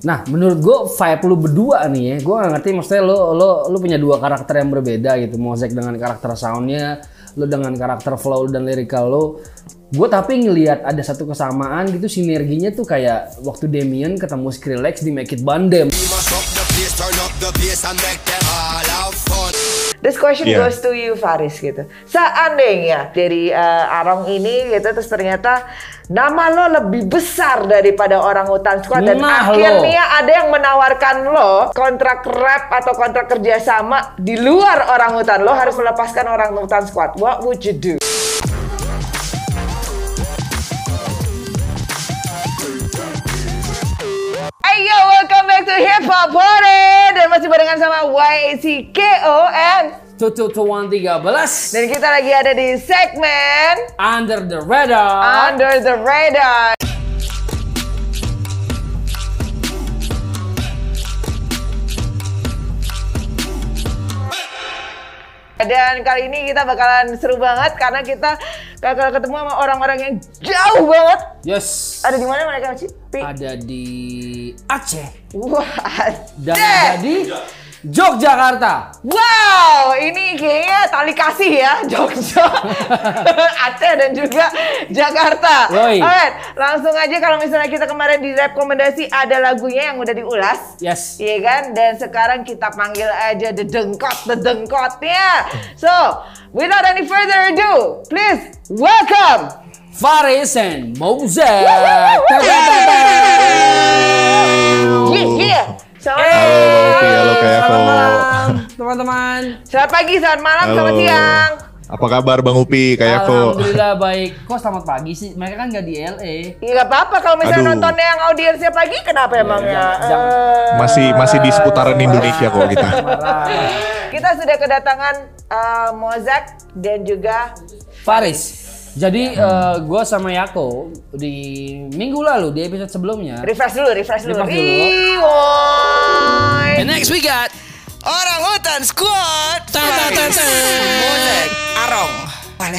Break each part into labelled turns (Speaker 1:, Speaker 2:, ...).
Speaker 1: Nah, menurut gue vibe lu berdua nih ya, gue gak ngerti maksudnya lo lo lo punya dua karakter yang berbeda gitu. Mosaic dengan karakter soundnya, lo dengan karakter flow dan lirikal lo. Gue tapi ngelihat ada satu kesamaan gitu sinerginya tuh kayak waktu Damien ketemu Skrillex di Make It Bandem.
Speaker 2: This question
Speaker 3: Iya.
Speaker 2: goes to you Faris gitu. Seandainya dari uh, Arong ini gitu terus ternyata nama lo lebih besar daripada orang hutan squad. Dan
Speaker 1: Nah,
Speaker 2: akhirnya ada yang menawarkan lo kontrak rap atau kontrak kerjasama di luar orang hutan. Lo harus melepaskan orang hutan squad. What would you do? Ayo, welcome back to Hip Hop Party dan masih barengan sama YCKON
Speaker 1: Tutu Tuan 13
Speaker 2: dan kita lagi ada di segmen
Speaker 1: Under the Radar.
Speaker 2: Under the Radar. Dan kali ini kita bakalan seru banget karena kita bakal ketemu sama orang-orang yang jauh banget.
Speaker 1: Yes.
Speaker 2: Ada di mana mereka sih?
Speaker 1: Ada di Aceh
Speaker 2: Wah,
Speaker 1: dan
Speaker 2: deh.
Speaker 1: ada di Yogyakarta.
Speaker 2: Wow, ini kayaknya tali kasih ya, Jogja, Aceh dan juga Jakarta. Alright, langsung aja kalau misalnya kita kemarin di rekomendasi ada lagunya yang udah diulas.
Speaker 1: Yes.
Speaker 2: Iya kan? Dan sekarang kita panggil aja the dengkot, the dengkotnya. So, without any further ado, please welcome
Speaker 1: Faris and Moses.
Speaker 2: Yeah, yeah. Selamat
Speaker 3: Halo, Upi. Halo,
Speaker 1: malam, teman-teman.
Speaker 2: Selamat pagi, selamat malam,
Speaker 3: Halo.
Speaker 2: selamat siang.
Speaker 3: Apa kabar Bang Upi? Kayak kok.
Speaker 1: Alhamdulillah baik. Kok selamat pagi sih? Mereka kan nggak di LA.
Speaker 2: Iya gak apa-apa kalau misalnya
Speaker 3: Aduh.
Speaker 2: nontonnya yang audiensnya pagi kenapa emang ya?
Speaker 1: jangan- jangan.
Speaker 2: Eh,
Speaker 3: Masih masih di seputaran Indonesia kok kita.
Speaker 1: Marah.
Speaker 2: kita sudah kedatangan eh, Mozak dan juga
Speaker 1: Faris. Jadi eh, gua sama Yako di minggu lalu di episode sebelumnya.
Speaker 2: refresh dulu, refresh dulu.
Speaker 1: Refresh dulu.
Speaker 2: Rewind.
Speaker 4: And next we got
Speaker 2: Orang hutan squad.
Speaker 4: Tan, tan, tan, tan.
Speaker 2: Arong.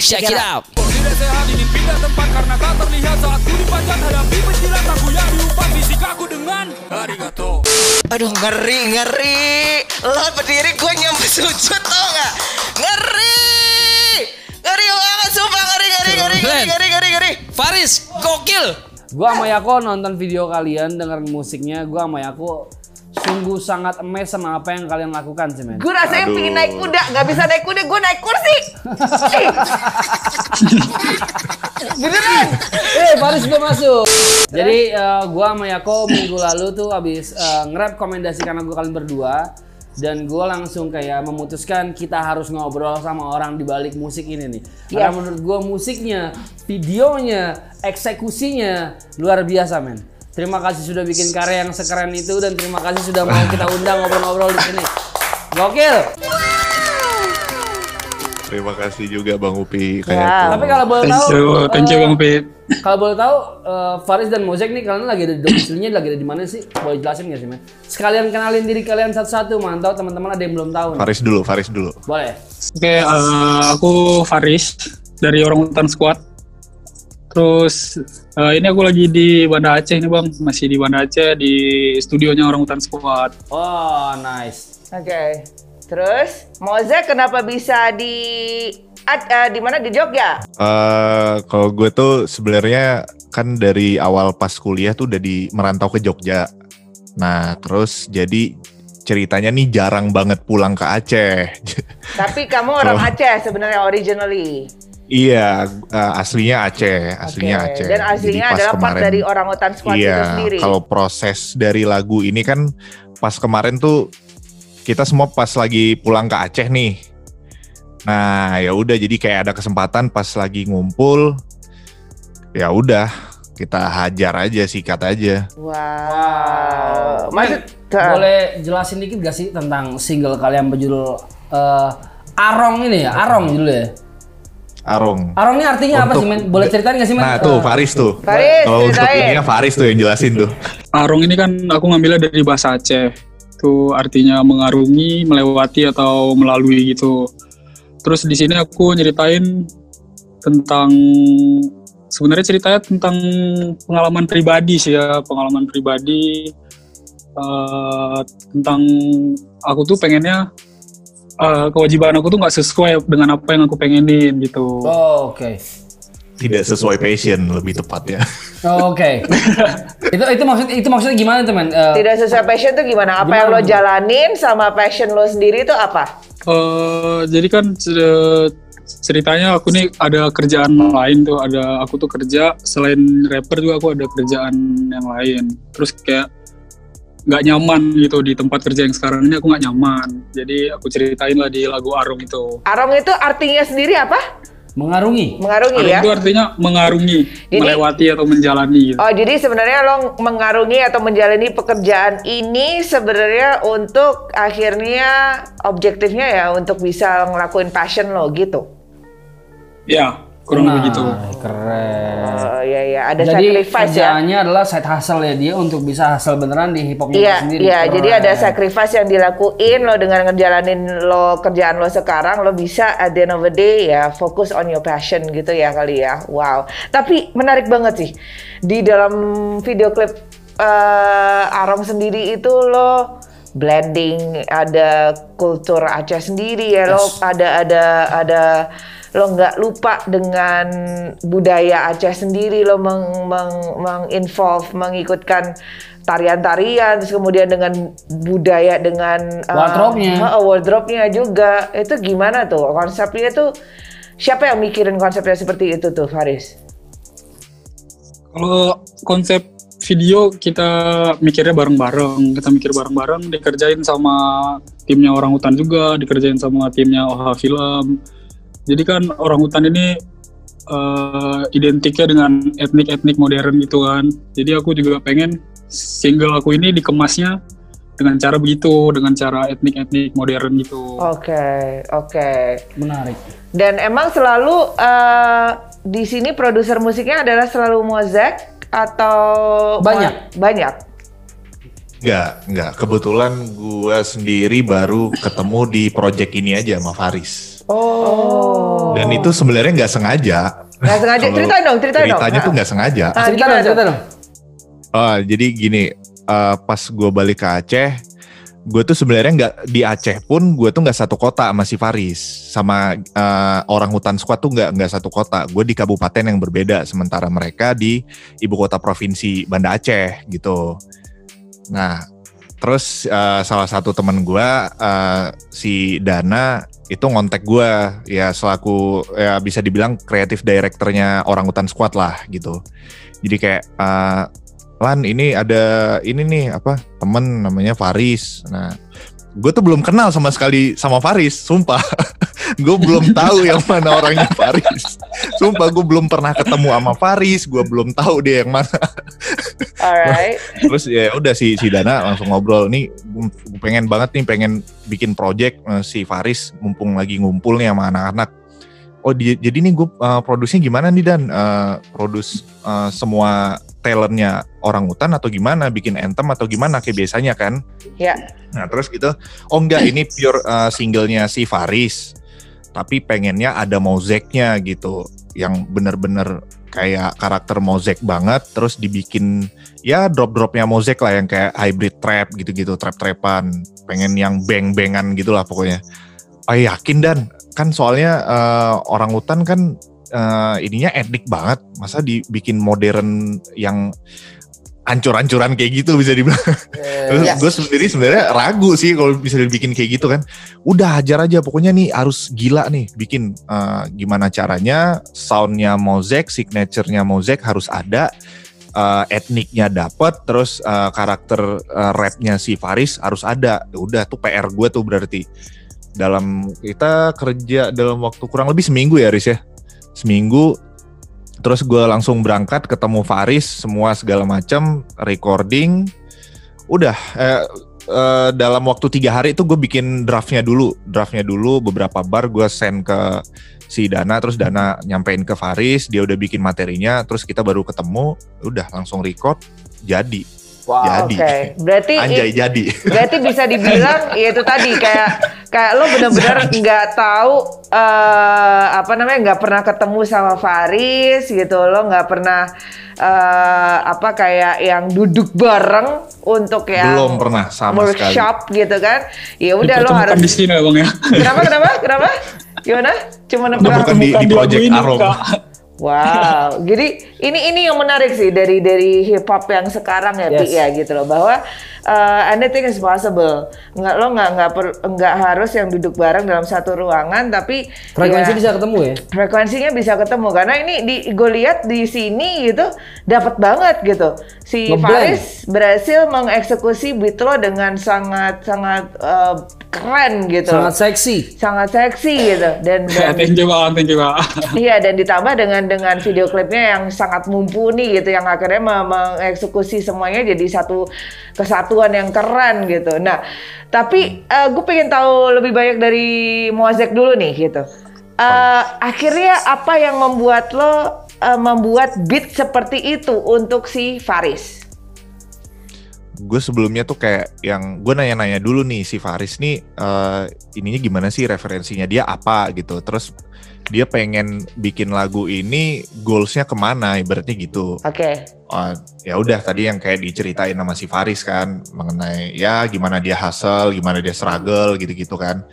Speaker 4: Check it out.
Speaker 5: Tidak sehat ingin pindah tempat karena tak terlihat saat ku dipajang hadapi penjilat aku yang diumpat fisik aku dengan arigato.
Speaker 2: Aduh ngeri ngeri. Lo berdiri gue nyampe sujud tau gak? Ngeri. Ngeri banget sumpah ngeri ngeri ngeri ngeri
Speaker 4: Glenn.
Speaker 2: ngeri ngeri ngeri.
Speaker 4: Faris, gokil.
Speaker 1: Gua sama Yako nonton video kalian, dengerin musiknya. Gua sama Yako sungguh sangat emes sama apa yang kalian lakukan sih, men.
Speaker 2: Gue rasanya
Speaker 3: Aduh.
Speaker 2: pengen naik kuda, nggak bisa naik kuda, gue naik kursi. Beneran?
Speaker 1: Eh, Faris udah masuk. Jadi eh, gua sama Yako minggu lalu tuh habis eh, nge-rap rekomendasi karena gua kalian berdua dan gua langsung kayak memutuskan kita harus ngobrol sama orang di balik musik ini nih. Karena
Speaker 2: Yes.
Speaker 1: menurut gua musiknya, videonya, eksekusinya luar biasa, men. Terima kasih sudah bikin karya yang sekeren itu dan terima kasih sudah mau kita undang ngobrol-ngobrol di sini. Gokil.
Speaker 3: Terima kasih juga Bang Upi.
Speaker 2: Ya.
Speaker 3: Kayak kok.
Speaker 1: Tapi kalau boleh
Speaker 6: Thank
Speaker 1: tahu,
Speaker 6: you, thank you
Speaker 1: eh,
Speaker 6: Bang Pit.
Speaker 1: Kalau boleh tahu, eh, Faris dan Mozek nih kalian lagi ada di domisilinya lagi ada di mana sih? Boleh jelasin nggak sih, men? Sekalian kenalin diri kalian satu-satu, mantau teman-teman ada yang belum tahu. nih.
Speaker 3: Faris dulu, Faris dulu.
Speaker 1: Boleh.
Speaker 6: Oke, eh, aku Faris dari Orang Hutan Squad. Terus eh, ini aku lagi di Banda Aceh nih bang, masih di Banda Aceh di studionya Orang Hutan Squad.
Speaker 1: Oh, nice.
Speaker 2: Oke. Terus, Mozek kenapa bisa di eh, di mana di Jogja?
Speaker 3: Eh kalau gue tuh sebenarnya kan dari awal pas kuliah tuh udah di merantau ke Jogja. Nah, terus jadi ceritanya nih jarang banget pulang ke Aceh.
Speaker 2: Tapi kamu orang
Speaker 3: Oh.
Speaker 2: Aceh sebenarnya originally.
Speaker 3: iya, eh, aslinya Aceh, aslinya
Speaker 2: Oke.
Speaker 3: Aceh.
Speaker 2: Dan
Speaker 3: Jadi
Speaker 2: aslinya
Speaker 3: pas
Speaker 2: adalah part
Speaker 3: kemarin-
Speaker 2: dari orang hutan squad itu
Speaker 3: Iya,
Speaker 2: sendiri.
Speaker 3: kalau proses dari lagu ini kan pas kemarin tuh kita semua pas lagi pulang ke Aceh nih. Nah, ya udah jadi kayak ada kesempatan pas lagi ngumpul ya udah kita hajar aja sikat aja.
Speaker 2: Wow. Maksud
Speaker 1: Men, boleh jelasin dikit gak sih tentang single kalian berjudul eh, Arong ini ya? Arong judulnya ya?
Speaker 3: Arong.
Speaker 1: Arong ini artinya apa
Speaker 3: Untuk-
Speaker 1: sih, men? Boleh ceritain gak sih, men?
Speaker 3: Nah, tuh
Speaker 1: Eh,
Speaker 3: Faris tuh.
Speaker 2: Faris,
Speaker 3: Kalau untuk
Speaker 2: ceritain.
Speaker 3: ininya Faris tuh yang jelasin tuh.
Speaker 6: Arung ini kan aku ngambilnya dari bahasa Aceh. Itu artinya mengarungi, melewati atau melalui gitu. Terus di sini aku nyeritain tentang sebenarnya ceritanya tentang pengalaman pribadi sih ya, pengalaman pribadi eh, tentang aku tuh pengennya eh, kewajiban aku tuh nggak sesuai dengan apa yang aku pengenin gitu.
Speaker 1: Oh, oke.
Speaker 3: Tidak sesuai passion lebih tepatnya.
Speaker 1: Oh, Oke. itu itu maksud itu maksudnya gimana teman? Eh,
Speaker 2: Tidak sesuai passion tuh gimana? Apa
Speaker 1: Gimana,
Speaker 2: yang lo jalanin sama passion lo sendiri itu apa?
Speaker 6: Eh, jadi kan ceritanya aku nih ada kerjaan lain tuh, ada aku tuh kerja selain rapper juga aku ada kerjaan yang lain. Terus kayak nggak nyaman gitu di tempat kerja yang sekarang ini aku nggak nyaman. Jadi aku ceritain lah di lagu Arung itu.
Speaker 2: Arong itu artinya sendiri apa?
Speaker 1: Mengarungi.
Speaker 2: Mengarungi
Speaker 6: Arung
Speaker 2: ya?
Speaker 6: itu artinya mengarungi,
Speaker 2: Jadi-
Speaker 6: melewati atau menjalani gitu.
Speaker 2: Oh, jadi sebenarnya lo mengarungi atau menjalani pekerjaan ini sebenarnya untuk akhirnya objektifnya ya untuk bisa ngelakuin passion lo gitu.
Speaker 6: Ya, kurang
Speaker 1: Nah,
Speaker 6: begitu.
Speaker 1: Keren.
Speaker 2: Oh iya iya, ada
Speaker 1: Jadi
Speaker 2: sacrifice ya.
Speaker 1: kerjaannya adalah side hustle ya dia untuk bisa hustle beneran di hip hopnya
Speaker 2: Iya,
Speaker 1: sendiri.
Speaker 2: iya.
Speaker 1: Keren.
Speaker 2: Jadi ada sacrifice yang dilakuin lo dengan ngejalanin lo kerjaan lo sekarang lo bisa at the end of the day ya fokus on your passion gitu ya kali ya. Wow. Tapi menarik banget sih di dalam video klip eh, Arong sendiri itu lo blending ada kultur Aceh sendiri ya lo ada ada ada lo nggak lupa dengan budaya Aceh sendiri lo meng, meng, menginvolve mengikutkan tarian-tarian terus kemudian dengan budaya dengan uh,
Speaker 1: Wardrobe-nya.
Speaker 2: uh, wardrobe-nya juga itu gimana tuh konsepnya tuh siapa yang mikirin konsepnya seperti itu tuh Faris?
Speaker 6: Kalau konsep video kita mikirnya bareng-bareng, kita mikir bareng-bareng, dikerjain sama timnya orang hutan juga, dikerjain sama timnya OHA Film. Jadi kan orang hutan ini eh, identiknya dengan etnik-etnik modern gitu kan. Jadi aku juga pengen single aku ini dikemasnya dengan cara begitu, dengan cara etnik-etnik modern gitu.
Speaker 2: Oke oke.
Speaker 1: menarik.
Speaker 2: Dan emang selalu eh, di sini produser musiknya adalah selalu Mozek atau
Speaker 1: Banyak.
Speaker 2: banyak.
Speaker 3: Enggak, enggak. Kebetulan gua sendiri baru ketemu di project ini aja sama Faris.
Speaker 2: Oh.
Speaker 3: Dan itu sebenarnya nggak sengaja.
Speaker 2: Nggak sengaja. Ceritain dong, ceritain dong.
Speaker 3: Ceritanya tuh
Speaker 2: Ah.
Speaker 3: nggak sengaja.
Speaker 2: Ah,
Speaker 1: cerita dong,
Speaker 2: tuh?
Speaker 1: cerita dong.
Speaker 3: Oh, jadi gini, eh, pas gue balik ke Aceh, gue tuh sebenarnya nggak di Aceh pun gue tuh nggak satu kota sama si Faris, sama eh, orang hutan squad tuh nggak nggak satu kota. Gue di kabupaten yang berbeda, sementara mereka di ibu kota provinsi Banda Aceh gitu. Nah, terus eh, salah satu teman gue, eh, si Dana itu ngontek gue ya selaku ya bisa dibilang kreatif directornya orang hutan squad lah gitu. Jadi kayak eh, Lan ini ada ini nih apa temen namanya Faris. Nah, gue tuh belum kenal sama sekali sama Faris, sumpah. gue belum tahu yang mana orangnya Faris. Sumpah gue belum pernah ketemu sama Faris, gue belum tahu dia yang mana.
Speaker 2: Alright.
Speaker 3: Terus ya udah si si Dana langsung ngobrol nih, gue pengen banget nih pengen bikin project eh, si Faris mumpung lagi ngumpul nih sama anak-anak. Oh di- jadi nih gue eh, produksinya gimana nih Dan? Eh, produce eh, semua talentnya orang hutan atau gimana? Bikin anthem atau gimana kayak biasanya kan?
Speaker 2: Ya.
Speaker 3: Nah terus gitu, oh enggak ini pure uh, singlenya si Faris, tapi pengennya ada mozaiknya gitu, yang bener-bener kayak karakter mozaik banget, terus dibikin ya drop-dropnya mozaik lah yang kayak hybrid trap gitu-gitu, trap-trapan, pengen yang bang-bangan gitu lah pokoknya. Oh yakin dan kan soalnya uh, orang hutan kan uh, ininya etnik banget, masa dibikin modern yang ancur-ancuran kayak gitu bisa dibilang. Terus
Speaker 2: Ya.
Speaker 3: gue sendiri sebenarnya ragu sih kalau bisa dibikin kayak gitu kan. Udah hajar aja pokoknya nih harus gila nih bikin eh, gimana caranya soundnya Mozek, signaturenya Mozek harus ada, eh, etniknya dapet, terus eh, karakter eh, rapnya si Faris harus ada. Udah tuh PR gue tuh berarti dalam kita kerja dalam waktu kurang lebih seminggu ya Riz ya, seminggu. Terus gue langsung berangkat ketemu Faris, semua segala macam recording, udah eh, eh, dalam waktu tiga hari itu gue bikin draftnya dulu draftnya dulu beberapa bar gue send ke si Dana terus Dana nyampein ke Faris dia udah bikin materinya terus kita baru ketemu udah langsung record jadi
Speaker 1: Wow.
Speaker 3: jadi
Speaker 2: Oke. Berarti
Speaker 3: anjay jadi
Speaker 2: berarti bisa dibilang ya itu tadi kayak Kayak lo bener-bener nggak tahu eh apa namanya nggak pernah ketemu sama Faris gitu. Lo nggak pernah eh apa kayak yang duduk bareng untuk yang
Speaker 3: Belum pernah sama sekali.
Speaker 2: workshop gitu kan. Ya udah lo harus
Speaker 6: di sini ya bang ya.
Speaker 2: Kenapa kenapa kenapa? Gimana? Cuma
Speaker 3: Dipertemukan di-
Speaker 6: Dipertemukan
Speaker 3: Project Arom.
Speaker 2: Wow, jadi ini ini yang menarik sih dari dari hip hop yang sekarang ya, Pi,
Speaker 1: Yes.
Speaker 2: ya gitu loh bahwa uh, anything is possible. Nggak lo nggak nggak per- nggak harus yang duduk bareng dalam satu ruangan, tapi
Speaker 1: Frekuensi
Speaker 2: ya,
Speaker 1: bisa ketemu ya?
Speaker 2: frekuensinya bisa ketemu karena ini di gue lihat di sini gitu dapat banget gitu. Si. Faris berhasil mengeksekusi beat lo dengan sangat sangat uh, keren gitu.
Speaker 1: Sangat seksi.
Speaker 2: sangat seksi gitu dan, dan
Speaker 6: thank you bang, thank you kak.
Speaker 2: Iya dan ditambah dengan dengan video klipnya yang sangat mumpuni gitu yang akhirnya me- mengeksekusi semuanya jadi satu kesatuan yang keren gitu. Nah tapi gue pengen tahu lebih banyak dari Moazek dulu nih gitu. Eh, akhirnya apa yang membuat lo eh, membuat beat seperti itu untuk si Faris?
Speaker 3: gue sebelumnya tuh kayak yang gue nanya-nanya dulu nih si Faris nih eh, ininya gimana sih referensinya dia apa gitu terus dia pengen bikin lagu ini goalsnya ke mana ibaratnya gitu
Speaker 2: Oke.
Speaker 3: Oh, ya udah tadi yang kayak diceritain sama si Faris kan mengenai ya gimana dia hustle gimana dia struggle gitu-gitu kan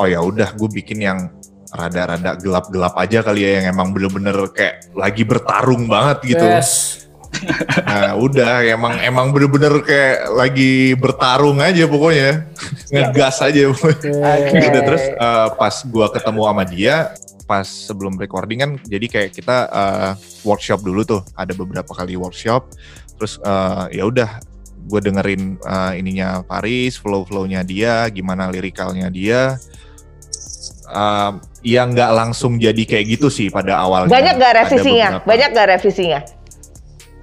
Speaker 3: oh ya udah gue bikin yang rada-rada gelap-gelap aja kali ya yang emang bener-bener kayak lagi bertarung banget gitu
Speaker 1: Yes.
Speaker 3: Nah, udah emang emang bener-bener kayak lagi bertarung aja pokoknya. Ngegas aja pokoknya.
Speaker 2: Oke.
Speaker 3: Udah terus eh, pas gua ketemu sama dia pas sebelum recording kan jadi kayak kita eh, workshop dulu tuh. Ada beberapa kali workshop. Terus eh, ya udah gue dengerin eh, ininya Paris, flow-flownya dia, gimana lirikalnya dia. Eh, ya nggak langsung jadi kayak gitu sih pada awalnya.
Speaker 2: Banyak gak revisinya?
Speaker 3: beberapa-
Speaker 2: Banyak gak revisinya?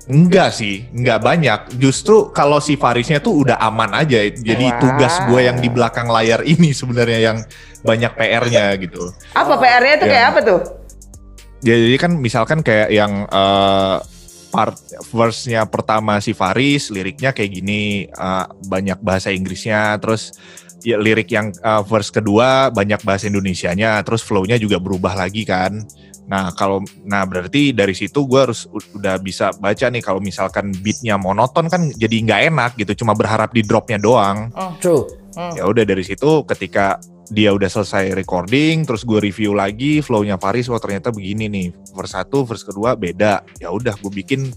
Speaker 3: Enggak sih, enggak banyak. Justru kalau si Farisnya tuh udah aman aja. Jadi
Speaker 2: Wah.
Speaker 3: tugas gue yang di belakang layar ini sebenarnya yang banyak PR-nya gitu.
Speaker 2: Apa PR-nya
Speaker 3: Ya.
Speaker 2: kayak apa tuh?
Speaker 3: Ya, jadi kan misalkan kayak yang eh, part verse-nya pertama si Faris, liriknya kayak gini, eh, banyak bahasa Inggrisnya, terus ya lirik yang eh, verse kedua banyak bahasa Indonesianya, terus flow-nya juga berubah lagi kan. Nah kalau nah berarti dari situ gue harus udah bisa baca nih kalau misalkan beatnya monoton kan jadi nggak enak gitu, cuma berharap di dropnya doang.
Speaker 1: True.
Speaker 3: Ya udah dari situ ketika dia udah selesai recording, terus gue review lagi flow-nya Faris, oh ternyata begini nih, verse satu, verse kedua beda. Ya udah gue bikin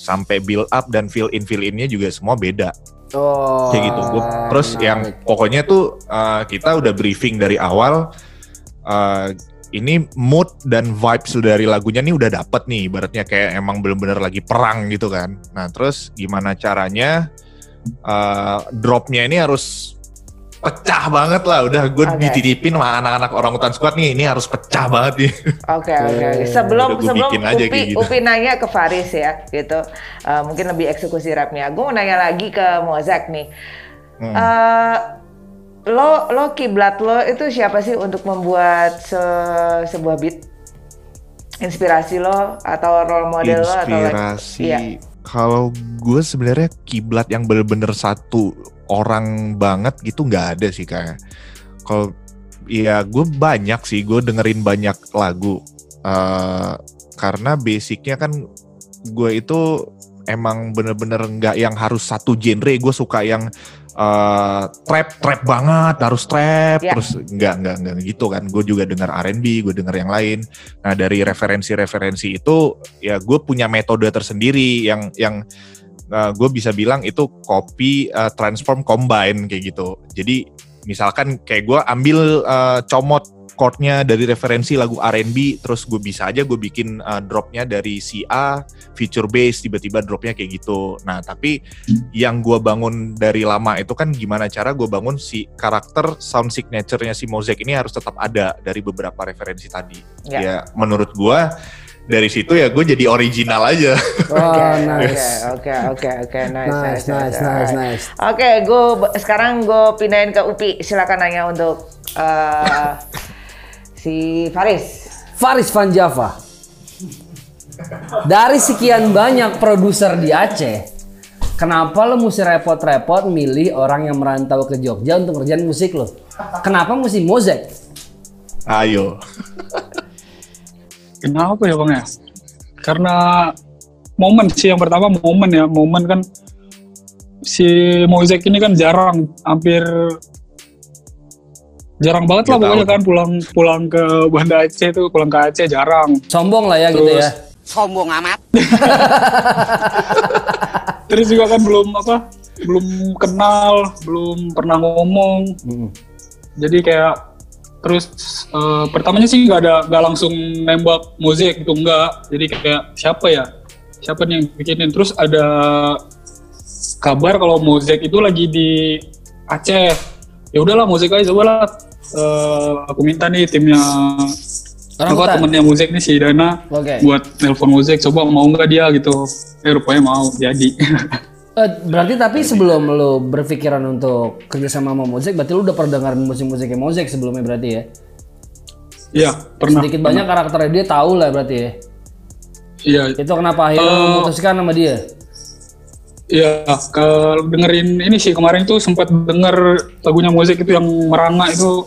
Speaker 3: sampai build up dan fill in fill innya juga semua beda
Speaker 1: Oh.
Speaker 3: kayak gitu. Gua- terus yang
Speaker 1: menarik.
Speaker 3: pokoknya tuh uh, kita udah briefing dari awal. uh, ini mood dan vibes dari lagunya nih udah dapet nih, ibaratnya kayak emang bener-bener lagi perang gitu kan. Nah terus gimana caranya uh, dropnya ini harus pecah banget lah. Udah gue
Speaker 2: Oke.
Speaker 3: dititipin sama anak-anak orang hutan squad nih, ini harus pecah banget nih.
Speaker 2: Oke oke. oke. Sebelum
Speaker 3: Udah gua
Speaker 2: sebelum
Speaker 3: bikin aja
Speaker 2: Upi
Speaker 3: kayak gitu.
Speaker 2: Upi nanya ke Faris ya gitu. Eh, mungkin lebih eksekusi rapnya. Gue mau nanya lagi ke Mozak nih.
Speaker 3: Hmm.
Speaker 2: Eh, lo lo kiblat lo itu siapa sih untuk membuat se- sebuah beat? Inspirasi lo atau role model lo atau
Speaker 3: inspirasi
Speaker 2: Iya.
Speaker 3: kalau gue sebenarnya kiblat yang bener-bener satu orang banget gitu nggak ada sih kayak kalau ya gue banyak sih gue dengerin banyak lagu Eh, karena basicnya kan gue itu emang bener-bener nggak yang harus satu genre gue suka yang eh, trap trap banget harus trap
Speaker 2: Ya.
Speaker 3: terus nggak nggak nggak gitu kan. Gue juga denger R&B gue denger yang lain. Nah dari referensi-referensi itu ya gue punya metode tersendiri yang yang gue bisa bilang itu copy uh, transform combine kayak gitu. Jadi misalkan kayak gue ambil uh, comot chordnya dari referensi lagu R&B terus gue bisa aja gue bikin uh, dropnya dari si A feature bass tiba-tiba dropnya kayak gitu. Nah tapi yang gue bangun dari lama itu kan gimana cara gue bangun si karakter sound signature-nya si Mosaic ini harus tetap ada dari beberapa referensi tadi
Speaker 2: Ya.
Speaker 3: ya menurut gua dari situ ya gue jadi original aja
Speaker 1: Oh,
Speaker 2: Oke,
Speaker 1: nice.
Speaker 2: Oke, oke, oke, nice,
Speaker 1: Nice, nice, nice, nice.
Speaker 2: Oke, gue sekarang gue pindahin ke Upi. Silakan nanya untuk eh, si Faris.
Speaker 1: Faris Van Java. Dari sekian banyak produser di Aceh, Kenapa lo mesti repot-repot milih orang yang merantau ke Jogja untuk ngerjain musik lo? Kenapa mesti Mozek?
Speaker 3: Ayo.
Speaker 6: Kenapa ya bang ya? Karena momen sih yang pertama momen ya momen kan si Mozek ini kan jarang hampir jarang banget lah pokoknya kan pulang pulang ke Banda Aceh itu pulang ke Aceh jarang
Speaker 1: Sombong lah ya gitu
Speaker 6: Terus-
Speaker 1: ya.
Speaker 4: Sombong amat.
Speaker 6: terus juga kan belum apa belum kenal belum pernah ngomong
Speaker 1: Mm-mm.
Speaker 6: jadi kayak terus eh, pertamanya sih nggak ada nggak langsung nembak Mozek gitu enggak jadi kayak siapa ya? Siapa nih yang bikinin? Terus ada kabar kalau Mozek itu lagi di Aceh. Ya udahlah Mozek aja coba lah Eh, aku minta nih timnya
Speaker 1: Orang hutan.
Speaker 6: temennya Mozek nih si Dana
Speaker 1: Oke.
Speaker 6: buat nelpon Mozek coba mau nggak dia gitu. Eh rupanya mau jadi
Speaker 1: Eh, berarti tapi sebelum lo berpikiran untuk kerja sama sama Mozek, berarti lo udah pernah dengerin musik-musiknya Mozek sebelumnya berarti ya?
Speaker 6: Iya pernah
Speaker 1: Sedikit banyak karakternya dia tahu lah berarti ya.
Speaker 6: iya
Speaker 1: Itu kenapa akhirnya
Speaker 6: Eh,
Speaker 1: memutuskan sama dia?
Speaker 6: Iya, kalau dengerin ini sih kemarin tuh sempat denger lagunya musik itu yang merangak itu.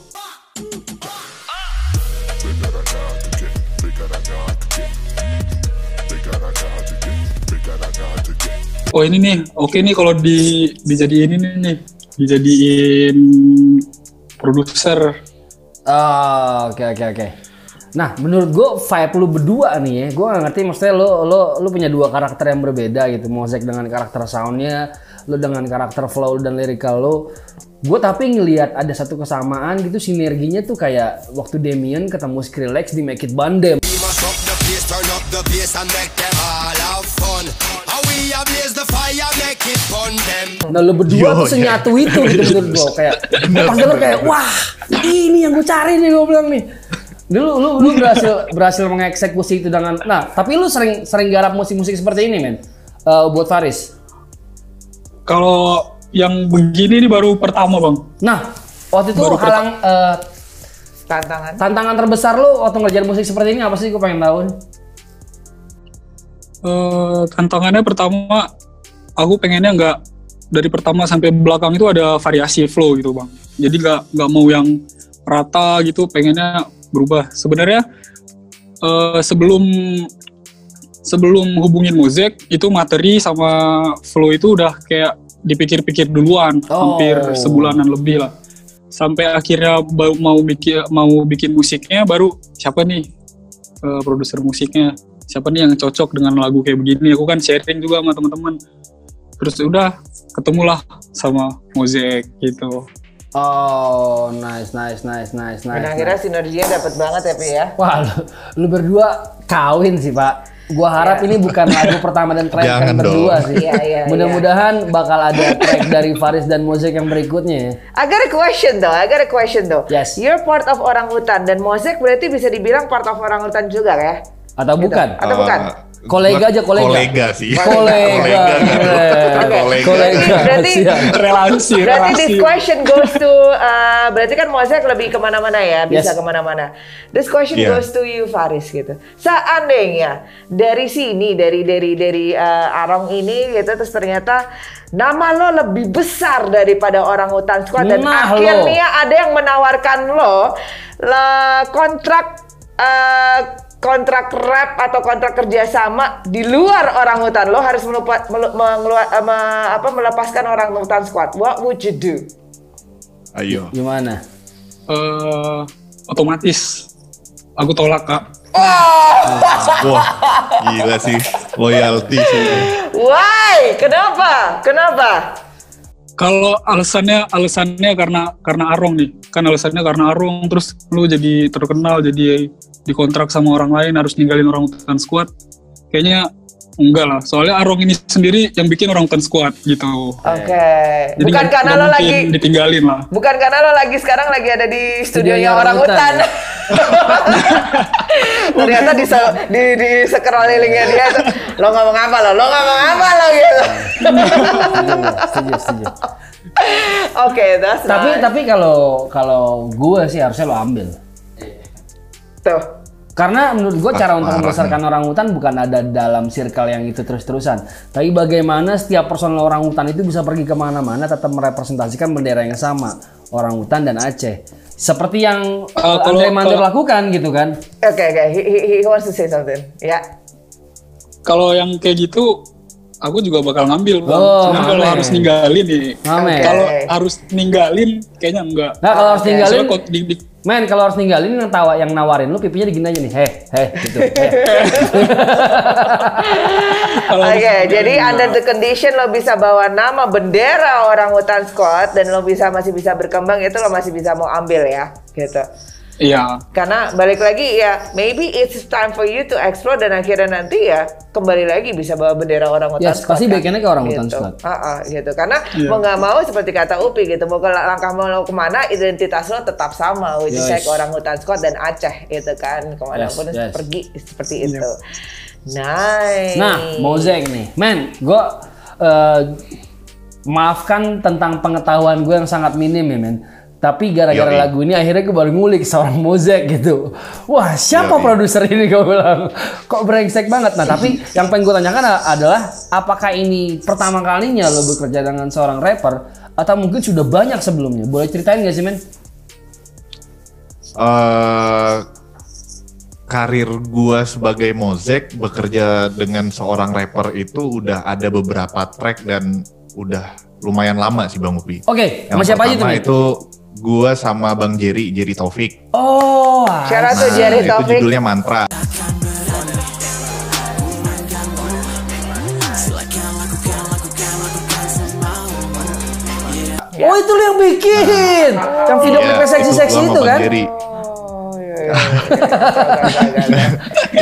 Speaker 6: Oh ini nih, oke nih kalau di dijadiin ini nih, dijadiin produser.
Speaker 1: Oh, oke oke oke. Nah, menurut gue vibe lu berdua nih ya, gue gak ngerti maksudnya lo lo lu punya dua karakter yang berbeda gitu, Mozek dengan karakter soundnya, lo dengan karakter flow dan lirikal lo. Gue tapi ngelihat ada satu kesamaan gitu sinerginya tuh kayak waktu Damien ketemu Skrillex di Make It Bandem. Nah lo berdua
Speaker 3: Yo,
Speaker 1: tuh senyatu itu gitu menurut gue kayak pas denger kayak wah ini yang gue cari nih gue bilang nih. Dulu lu lu berhasil berhasil mengeksekusi itu dengan nah tapi lu sering sering garap musik-musik seperti ini men Eh, buat Faris.
Speaker 6: Kalau yang begini ini baru pertama bang.
Speaker 1: Nah waktu itu
Speaker 6: Baru
Speaker 1: halang eh,
Speaker 2: Tantangan.
Speaker 1: tantangan terbesar lu waktu ngerjain musik seperti ini apa sih gue pengen tahu.
Speaker 6: Eh, tantangannya pertama aku pengennya nggak dari pertama sampai belakang itu ada variasi flow gitu bang. Jadi nggak nggak mau yang rata gitu pengennya berubah. Sebenarnya eh, sebelum sebelum hubungin Mozek itu materi sama flow itu udah kayak dipikir-pikir duluan
Speaker 1: Oh.
Speaker 6: hampir sebulanan lebih lah. Sampai akhirnya mau bikin mau bikin musiknya baru siapa nih eh, produser musiknya? Siapa nih yang cocok dengan lagu kayak begini? Aku kan sharing juga sama teman-teman terus udah ketemulah sama Mozek gitu
Speaker 1: Oh nice nice nice nice nice.
Speaker 2: Dan akhirnya sinerginya dapat banget ya, Pi ya.
Speaker 1: Wah lu, lu berdua kawin sih pak. Gua harap ini bukan lagu pertama dan terakhir kalian berdua sih.
Speaker 2: Iya, iya,
Speaker 1: Mudah-mudahan bakal ada track dari Faris dan Mozek yang berikutnya ya.
Speaker 2: I got a question though, I got a question though.
Speaker 1: Yes.
Speaker 2: You're part of orang hutan dan Mozek berarti bisa dibilang part of orang hutan juga ya?
Speaker 1: Atau
Speaker 2: Gitu.
Speaker 1: bukan?
Speaker 2: Atau bukan?
Speaker 1: Kolega aja, kolega.
Speaker 3: Kolega sih.
Speaker 1: Kolega.
Speaker 3: Kolega.
Speaker 1: Kolega.
Speaker 2: Berarti-
Speaker 6: relasi
Speaker 2: Berarti this question goes to, uh, berarti kan Mozek lebih ke mana-mana ya, bisa
Speaker 1: Yes.
Speaker 2: ke mana-mana. This question
Speaker 3: Yeah.
Speaker 2: goes to you Faris gitu. Seandainya dari sini, dari dari dari uh, Arong ini gitu, terus ternyata nama lo lebih besar daripada orang hutan squad dan
Speaker 1: Nah, lo.
Speaker 2: akhirnya ada yang menawarkan lo kontrak uh, kontrak rap atau kontrak kerjasama di luar orang hutan lo harus melupa, melu- mengelua- eh, me- apa, melepaskan orang hutan squad. What would you do?
Speaker 3: Ayo.
Speaker 1: Gimana?
Speaker 6: Eh, otomatis aku tolak kak
Speaker 3: Wah, gila sih. Loyalty sih.
Speaker 2: Why? Kenapa? Kenapa?
Speaker 6: kalau alasannya alasannya karena karena Arong nih kan alasannya karena Arong terus lu jadi terkenal jadi dikontrak sama orang lain harus ninggalin orang hutan squad kayaknya enggak lah soalnya Arong ini sendiri yang bikin orang hutan squad gitu
Speaker 2: Oke.
Speaker 6: jadi
Speaker 2: Bukan
Speaker 6: nggak-
Speaker 2: karena
Speaker 6: nggak
Speaker 2: lo lagi
Speaker 6: ditinggalin lah
Speaker 2: Bukan karena lo lagi sekarang lagi ada di studionya
Speaker 1: orang
Speaker 2: hutan.
Speaker 1: hutan,
Speaker 2: Ternyata di, se- di, di dia itu lo ngomong apa lo? Lo ngomong apa lo gitu.
Speaker 1: Setuju, setuju.
Speaker 2: Oke, that's
Speaker 1: Tapi
Speaker 2: nice.
Speaker 1: tapi kalau kalau gue sih harusnya lo ambil.
Speaker 2: Tuh.
Speaker 1: Karena menurut gue cara untuk
Speaker 3: parah
Speaker 1: membesarkan orang hutan bukan ada dalam circle yang itu terus-terusan. Tapi bagaimana setiap personel orang hutan itu bisa pergi ke mana-mana tetap merepresentasikan bendera yang sama. Orang hutan dan Aceh. Seperti yang
Speaker 6: Uh, kalau-
Speaker 1: Andre Mandor
Speaker 6: kalau-
Speaker 1: lakukan gitu kan.
Speaker 2: Oke oke, he, he, he wants to say something. Ya.
Speaker 6: Kalau yang kayak gitu, aku juga bakal ngambil bang.
Speaker 1: Oh,
Speaker 6: kalau harus ninggalin nih,
Speaker 1: Ngamen.
Speaker 6: kalau harus ninggalin kayaknya enggak.
Speaker 1: Nah kalau harus
Speaker 2: Oke.
Speaker 1: tinggalin,
Speaker 6: Soalnya kok di- di-
Speaker 1: men kalau harus tinggalin yang tawa yang nawarin lu pipinya digini aja nih, heh heh gitu.
Speaker 2: Oke,
Speaker 6: harus
Speaker 2: jadi
Speaker 6: ninggalin
Speaker 2: under the condition lo bisa bawa nama bendera orang hutan squad dan lo bisa masih bisa berkembang itu lo masih bisa mau ambil ya, gitu.
Speaker 6: Iya.
Speaker 2: Karena balik lagi ya, maybe it's time for you to explore dan akhirnya nanti ya kembali lagi bisa bawa bendera orang hutan
Speaker 1: Yes,
Speaker 2: squad.
Speaker 1: pasti
Speaker 2: kan?
Speaker 1: backendnya ke orang hutan
Speaker 2: gitu.
Speaker 1: squad.
Speaker 2: Ah, ah, gitu. Karena
Speaker 6: Iya.
Speaker 2: mau nggak mau seperti kata Upi gitu, mau ke langkah mau ke mana identitas lo tetap sama, which is
Speaker 1: Yes.
Speaker 2: like orang hutan squad dan Aceh gitu kan, ke mana pun
Speaker 1: Yes, yes.
Speaker 2: pergi seperti itu. Nice.
Speaker 1: Nah, Mozek nih, men, gue maafkan tentang pengetahuan gue yang sangat minim ya, men. Tapi gara-gara lagu ini akhirnya gue baru ngulik seorang Mozek gitu. Wah, siapa produser ini gue bilang? Kok brengsek banget. Nah, tapi yang pengen gue tanyakan adalah apakah ini pertama kalinya lo bekerja dengan seorang rapper atau mungkin sudah banyak sebelumnya? Boleh ceritain gak sih, men?
Speaker 3: eh karir gua sebagai Mozek bekerja dengan seorang rapper itu udah ada beberapa track dan udah lumayan lama sih Bang Upi.
Speaker 1: Oke, sama
Speaker 3: Yang
Speaker 1: siapa aja tuh,
Speaker 3: itu gua sama Bang Jerry, Jerry Taufik.
Speaker 1: Oh,
Speaker 2: to
Speaker 3: Nah,
Speaker 2: Jerry
Speaker 3: itu
Speaker 2: Taufik.
Speaker 3: judulnya Mantra.
Speaker 1: oh itu lo yang bikin. yang video klipnya seksi-seksi itu
Speaker 3: Bang
Speaker 1: kan?
Speaker 3: Jerry.
Speaker 2: Oh, iya, iya,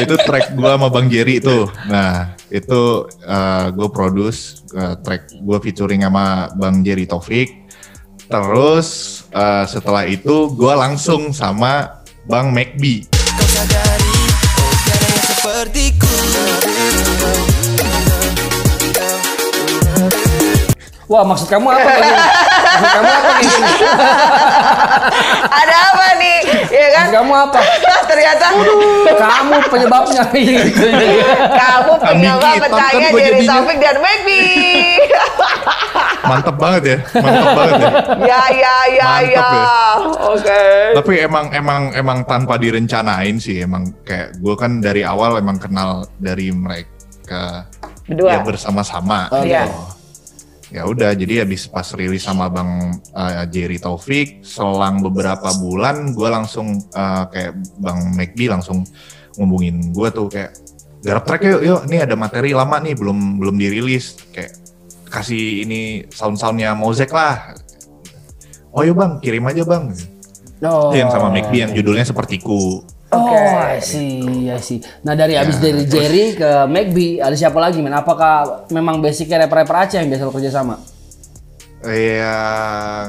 Speaker 3: itu track gua sama Bang Jerry itu. Nah, itu uh, gue produce uh, track gua featuring sama Bang Jerry Taufik. Terus uh, setelah itu gua langsung sama Bang McB.
Speaker 7: Kau sadari Oh tiada yang sepertiku
Speaker 1: Wah, maksud kamu apa? Bang? maksud kamu apa gini?
Speaker 2: Ada apa nih? Ya kan?
Speaker 1: Maksud kamu apa?
Speaker 2: Ternyata
Speaker 1: Kamu penyebabnya
Speaker 2: kamu apa
Speaker 3: hitam kan
Speaker 2: dari. Taufik dan Megbi.
Speaker 3: Mantep banget ya, mantep banget ya.
Speaker 2: ya ya ya
Speaker 3: Mantep
Speaker 2: ya.
Speaker 3: ya.
Speaker 2: Oke.
Speaker 3: Tapi emang emang emang tanpa direncanain sih, emang kayak gue kan dari awal emang kenal dari mereka
Speaker 2: Berdua.
Speaker 3: ya bersama-sama.
Speaker 2: Iya.
Speaker 3: gitu. Ya udah, jadi habis pas rilis sama Bang uh, Jerry Taufik, selang beberapa bulan gue langsung uh, kayak Bang McD langsung ngubungin gue tuh kayak garap track yuk, yuk, nih ada materi lama nih belum belum dirilis, kayak kasih ini sound-soundnya Mozek lah. Oh yuk bang, kirim aja bang.
Speaker 1: Oh.
Speaker 3: Yang sama McD yang judulnya sepertiku.
Speaker 1: Oh,
Speaker 2: Oke.
Speaker 1: I see, I see. Nah dari abis
Speaker 3: Ya,
Speaker 1: dari Jerry ke McB, ada siapa lagi men? Apakah memang basicnya rapper-rapper Aceh yang biasa lo kerja sama?
Speaker 3: Ya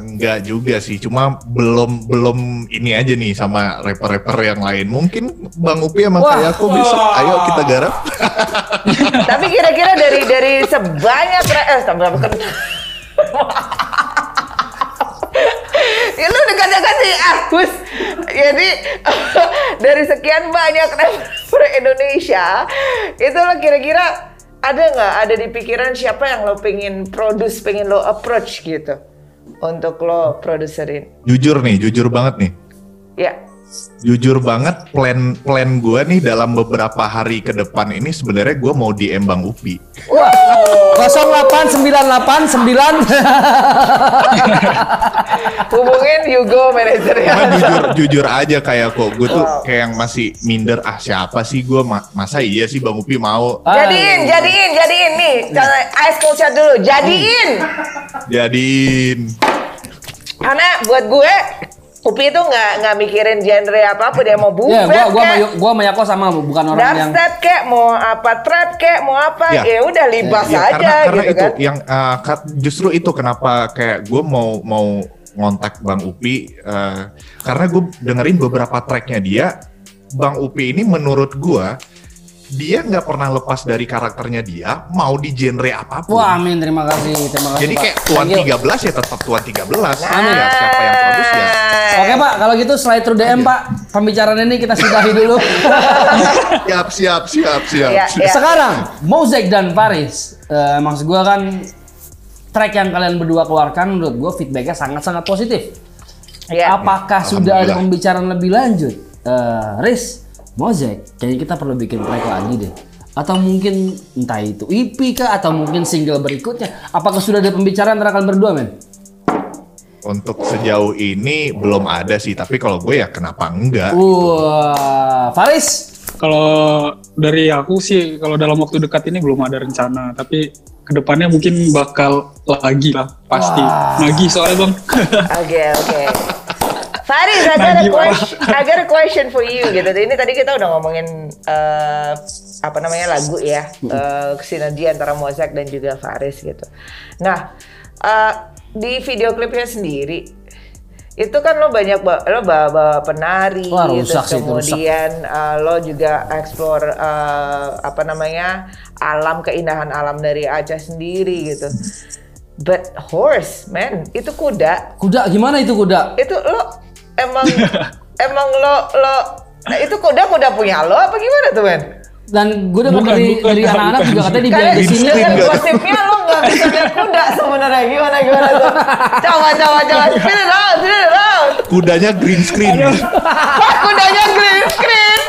Speaker 3: enggak juga sih, cuma belum belum ini aja nih sama rapper-rapper yang lain. Mungkin Bang Upi sama
Speaker 1: Wah.
Speaker 3: kayak aku besok ayo kita garap.
Speaker 2: Tapi kira-kira dari dari sebanyak eh sama kan. ya lu dekat-dekat sih Agus. Jadi dari sekian banyak rapper Indonesia, itu lo kira-kira ada nggak ada di pikiran siapa yang lo pengen produce, pengen lo approach gitu untuk lo produserin?
Speaker 3: jujur nih, jujur banget nih.
Speaker 2: Ya,
Speaker 3: Jujur banget plan plan gue nih dalam beberapa hari ke depan ini sebenarnya gue mau DM Bang Upi.
Speaker 1: Wah, 08989
Speaker 2: hubungin Hugo manajer ya.
Speaker 3: Cuman jujur jujur aja kayak kok gue tuh kayak yang masih minder ah siapa sih gue masa iya sih Bang Upi mau
Speaker 2: Jadiin, jadiin, jadiin nih. Cara ice cold dulu, jadiin.
Speaker 3: jadiin
Speaker 2: Karena buat gue, Upi itu nggak nggak mikirin genre apa pun dia mau buffet
Speaker 1: Ya, gua gua
Speaker 2: kek,
Speaker 1: sama gua sama Yako sama bukan orang yang
Speaker 2: dubstep kek, mau apa trap kek, mau apa,
Speaker 3: Ya.
Speaker 2: ya udah libas
Speaker 3: Ya,
Speaker 2: aja
Speaker 3: karena karena
Speaker 2: gitu
Speaker 3: itu
Speaker 2: kan.
Speaker 3: yang uh, justru itu kenapa kayak gue mau mau ngontak Bang Upi uh, karena gue dengerin beberapa tracknya dia Bang Upi ini menurut gue dia nggak pernah lepas dari karakternya dia, mau di genre apa pun.
Speaker 1: Wah, amin. Terima kasih. Terima kasih.
Speaker 3: Jadi
Speaker 1: Pak.
Speaker 3: kayak Tuan
Speaker 1: Thank you.
Speaker 3: 13 ya tetap Tuan 13.
Speaker 1: Amin.
Speaker 3: Ya, siapa yang produce ya.
Speaker 1: Oke Pak, kalau gitu slide through DM Pak. Pembicaraan ini kita sudahi dulu.
Speaker 3: Siap, siap, siap, siap.
Speaker 2: Ya, ya.
Speaker 1: Sekarang, Mozek dan Paris. Eh, maksud gue kan track yang kalian berdua keluarkan menurut gue feedbacknya sangat-sangat positif.
Speaker 2: Ya.
Speaker 1: Apakah sudah ada pembicaraan lebih lanjut? Eh, Riz, Mozek, kayaknya kita perlu bikin track lagi deh. Atau mungkin entah itu EP kah atau mungkin single berikutnya. Apakah sudah ada pembicaraan antara kalian berdua, men?
Speaker 3: Untuk sejauh ini belum ada sih, tapi kalau gue ya kenapa enggak?
Speaker 1: Wah, Faris,
Speaker 6: Kalau dari aku sih, kalau dalam waktu dekat ini belum ada rencana, tapi ke depannya mungkin bakal lagi lah, pasti. Lagi soalnya bang.
Speaker 2: Oke oke. Faris, I got, a question, I got a question for you gitu. Ini tadi kita udah ngomongin eh, apa namanya lagu ya, eh, sinergi antara Mozak dan juga Faris gitu. Nah, eh, di video klipnya sendiri itu kan lo banyak ba- lo bawa, bawa penari,
Speaker 1: Wah, rusak
Speaker 2: terus
Speaker 1: sih rusak.
Speaker 2: kemudian eh, lo juga explore eh, apa namanya alam keindahan alam dari Aceh sendiri gitu. But horse, man, itu kuda
Speaker 1: kuda gimana itu kuda?
Speaker 2: itu lo emang emang lo lo nah, itu kuda kuda punya lo apa gimana tuh men?
Speaker 1: Dan gue dengar
Speaker 6: Bukan,
Speaker 1: dari
Speaker 6: bukan,
Speaker 1: dari anak-anak juga katanya di
Speaker 2: Karena
Speaker 1: di sini
Speaker 3: enggak.
Speaker 2: gosipnya lo nggak bisa lihat kuda sebenarnya gimana gimana tuh? Coba coba coba spin it out, spin it out.
Speaker 3: Kudanya green screen.
Speaker 2: Wah, kudanya green screen.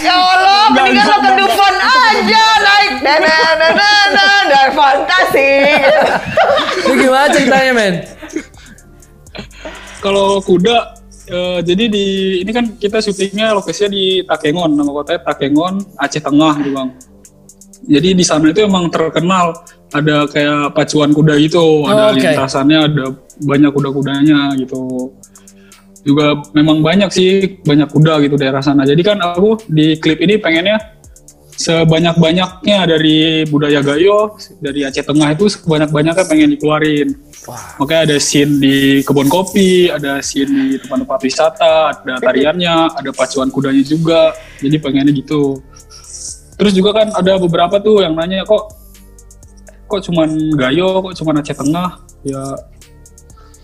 Speaker 2: Ya Allah, mendingan lo ke depan aja naik dan dan dan dan fantasi.
Speaker 1: Itu gimana ceritanya, men?
Speaker 6: Kalau kuda, eh, jadi di ini kan kita syutingnya lokasinya di Takengon, nama kotanya Takengon, Aceh Tengah gitu bang. Jadi di sana itu emang terkenal ada kayak pacuan kuda gitu,
Speaker 1: Oh,
Speaker 6: ada
Speaker 1: oke.
Speaker 6: lintasannya, ada banyak kuda-kudanya gitu. Juga memang banyak sih banyak kuda gitu daerah sana. Jadi kan aku di klip ini pengennya sebanyak-banyaknya dari budaya Gayo dari Aceh Tengah itu sebanyak-banyaknya pengen dikeluarin. Makanya ada scene di kebun kopi, ada scene di tempat-tempat wisata, ada tariannya, ada pacuan kudanya juga. Jadi pengennya gitu. Terus juga kan ada beberapa tuh yang nanya kok kok cuman Gayo, kok cuman Aceh Tengah? Ya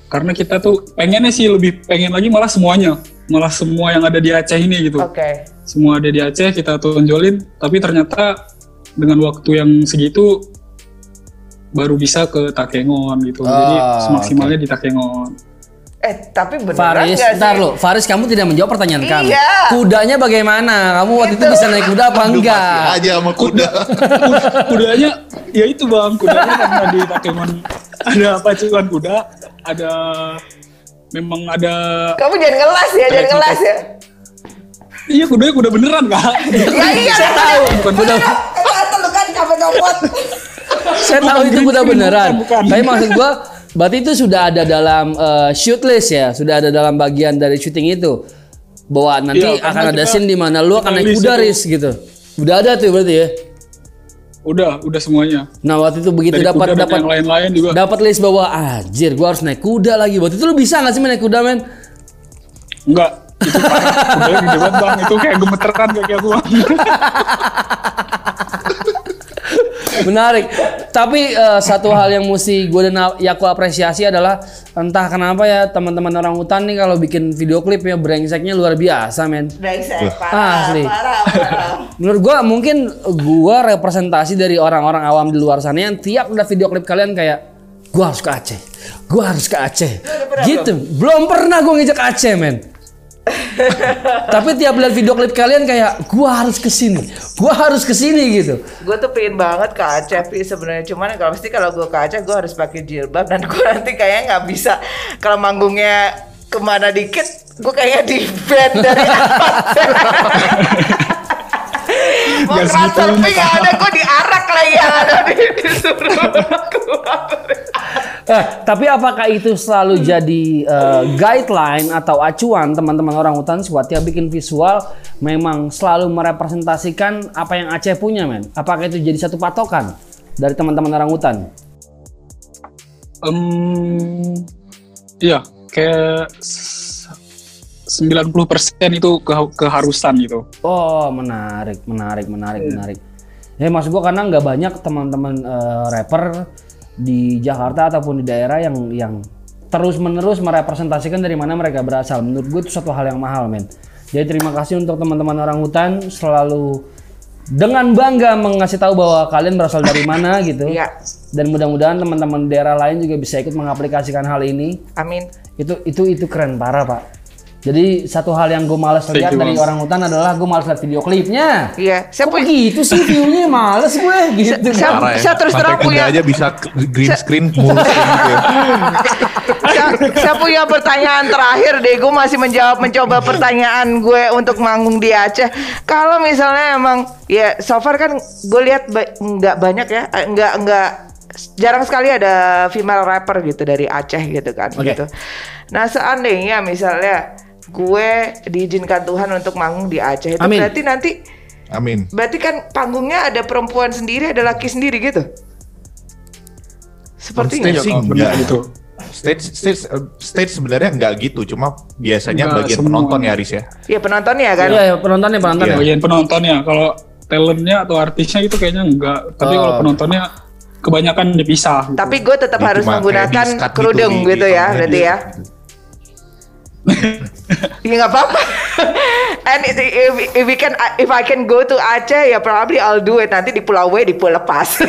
Speaker 6: karena kita tuh pengennya sih lebih pengen lagi malah semuanya, malah semua yang ada di Aceh ini gitu
Speaker 2: Oke.
Speaker 6: Semua ada di Aceh kita tonjolin tapi ternyata dengan waktu yang segitu baru bisa ke Takengon gitu jadi
Speaker 1: Ah,
Speaker 6: semaksimalnya di Takengon
Speaker 2: Eh tapi beneran
Speaker 1: Faris,
Speaker 2: nggak sih?
Speaker 1: ntar lo. Faris kamu tidak menjawab pertanyaan kami.
Speaker 2: Iya.
Speaker 1: Kudanya bagaimana? Kamu waktu itu bisa naik kuda apa
Speaker 3: Aduh,
Speaker 1: enggak?
Speaker 3: aja sama kuda.
Speaker 6: kudanya ya itu bang kudanya karena di Takengon ada pacuan kuda ada memang ada
Speaker 2: Kamu jangan ngelas ya, jangan ngelas ya.
Speaker 6: Iya kudanya kuda beneran kak
Speaker 2: Ya iya,
Speaker 1: Saya tahu.
Speaker 6: bukan kuda
Speaker 2: Kata lu kan nyopot.
Speaker 1: Saya tahu itu kuda beneran. Tapi maksud gua berarti itu sudah ada dalam eh, shoot list ya, sudah ada dalam bagian dari syuting itu. Bahwa nanti
Speaker 6: Iya,
Speaker 1: akan ada scene di mana lu akan naik kuda. Riz gitu. Udah ada tuh berarti ya.
Speaker 6: udah udah semuanya
Speaker 1: Nah waktu itu begitu
Speaker 6: dari
Speaker 1: dapat dapat
Speaker 6: yang lain-lain juga
Speaker 1: dapat list bahwa anjir gua harus naik kuda lagi. Waktu itu lu bisa nggak sih naik kuda men?
Speaker 6: enggak itu kudanya gede banget bang itu kayak gemeteran kaki aku bang
Speaker 1: Menarik. Tapi eh, satu hal yang mesti gue dan Yaku apresiasi adalah entah kenapa ya teman-teman orang hutan nih kalau bikin video klip ya brengseknya luar biasa men.
Speaker 2: Brengsek, parah,
Speaker 1: Asli.
Speaker 2: parah, parah.
Speaker 1: Menurut gua mungkin gua representasi dari orang-orang awam di luar sana yang tiap udah video klip kalian kayak gua harus ke Aceh. Gua harus ke Aceh. Gitu. Belum pernah gua ngejak Aceh, men. Tapi tiap lihat video klip kalian kayak gua harus ke sini. Gua harus ke sini gitu.
Speaker 2: Gue tuh pengen banget ke Aceh Pi sebenarnya cuman kalau pasti kalau gue ke Aceh gue harus pakai jilbab dan gue nanti kayaknya nggak bisa kalau manggungnya ke mana dikit gue kayaknya di band dari atas. Mau
Speaker 6: Nggak
Speaker 2: transfer
Speaker 6: segitu,
Speaker 2: Pi nggak ada gue diarak ada di disuruh keluar.
Speaker 1: Eh, tapi apakah itu selalu jadi eh, guideline atau acuan teman-teman orang hutan squad yang bikin visual memang selalu merepresentasikan apa yang Aceh punya, men? Apakah itu jadi satu patokan dari teman-teman orang hutan?
Speaker 6: Iya, kayak 90% itu ke keharusan gitu.
Speaker 1: Oh, menarik, menarik, menarik, menarik. Ya maksud gua karena nggak banyak teman-teman eh, rapper di Jakarta ataupun di daerah yang yang terus menerus merepresentasikan dari mana mereka berasal. Menurut gue itu satu hal yang mahal, men. Jadi terima kasih untuk teman-teman orang hutan selalu dengan bangga mengasih tahu bahwa kalian berasal dari mana gitu.
Speaker 2: Iya.
Speaker 1: Dan mudah-mudahan teman-teman daerah lain juga bisa ikut mengaplikasikan hal ini.
Speaker 2: Amin.
Speaker 1: Itu itu itu keren parah, Pak. Jadi satu hal yang gue males lihat dari orang hutan adalah gue males lihat video klipnya.
Speaker 2: Iya. Saya
Speaker 1: Kok begitu sih view-nya males gue gitu.
Speaker 2: Saya-
Speaker 3: Parah ya.
Speaker 2: saya terus terang punya-
Speaker 3: aja bisa green screen mulus gitu ya.
Speaker 2: saya, saya punya pertanyaan terakhir deh. Gue masih menjawab mencoba pertanyaan gue untuk manggung di Aceh. Kalau misalnya emang ya so far kan gue lihat ba- nggak banyak ya, eh, nggak nggak jarang sekali ada female rapper gitu dari Aceh gitu kan.
Speaker 1: Oke.
Speaker 2: Gitu. Nah seandainya misalnya gue diizinkan Tuhan untuk manggung di Aceh itu
Speaker 1: Amin.
Speaker 2: berarti nanti
Speaker 3: Amin.
Speaker 2: berarti kan panggungnya ada perempuan sendiri ada laki sendiri gitu. Sepertinya.
Speaker 3: Stage
Speaker 6: benar
Speaker 3: enggak.
Speaker 6: gitu.
Speaker 3: Stage stage eh, stage sebenarnya nggak gitu, cuma biasanya
Speaker 6: Enggak
Speaker 3: bagian
Speaker 6: semua.
Speaker 3: penonton ya Aris ya.
Speaker 2: Iya penontonnya kan.
Speaker 1: Iya, ya, penontonnya penontonnya.
Speaker 3: Iya.
Speaker 6: Bagian penontonnya kalau talentnya atau artisnya itu kayaknya enggak. Tapi
Speaker 1: Oh.
Speaker 6: kalau penontonnya kebanyakan dipisah. gitu.
Speaker 2: Tapi gue tetap
Speaker 3: Dia
Speaker 2: harus
Speaker 3: cuma kayak
Speaker 2: menggunakan
Speaker 3: gitu
Speaker 2: kerudung
Speaker 3: di-
Speaker 2: gitu,
Speaker 3: di
Speaker 2: ya, berarti ya. Ya nggak apa-apa. And if, if we can, if I can go to Aceh, ya probably I'll do it. Nanti di Pulau W, di Pulau Lepas.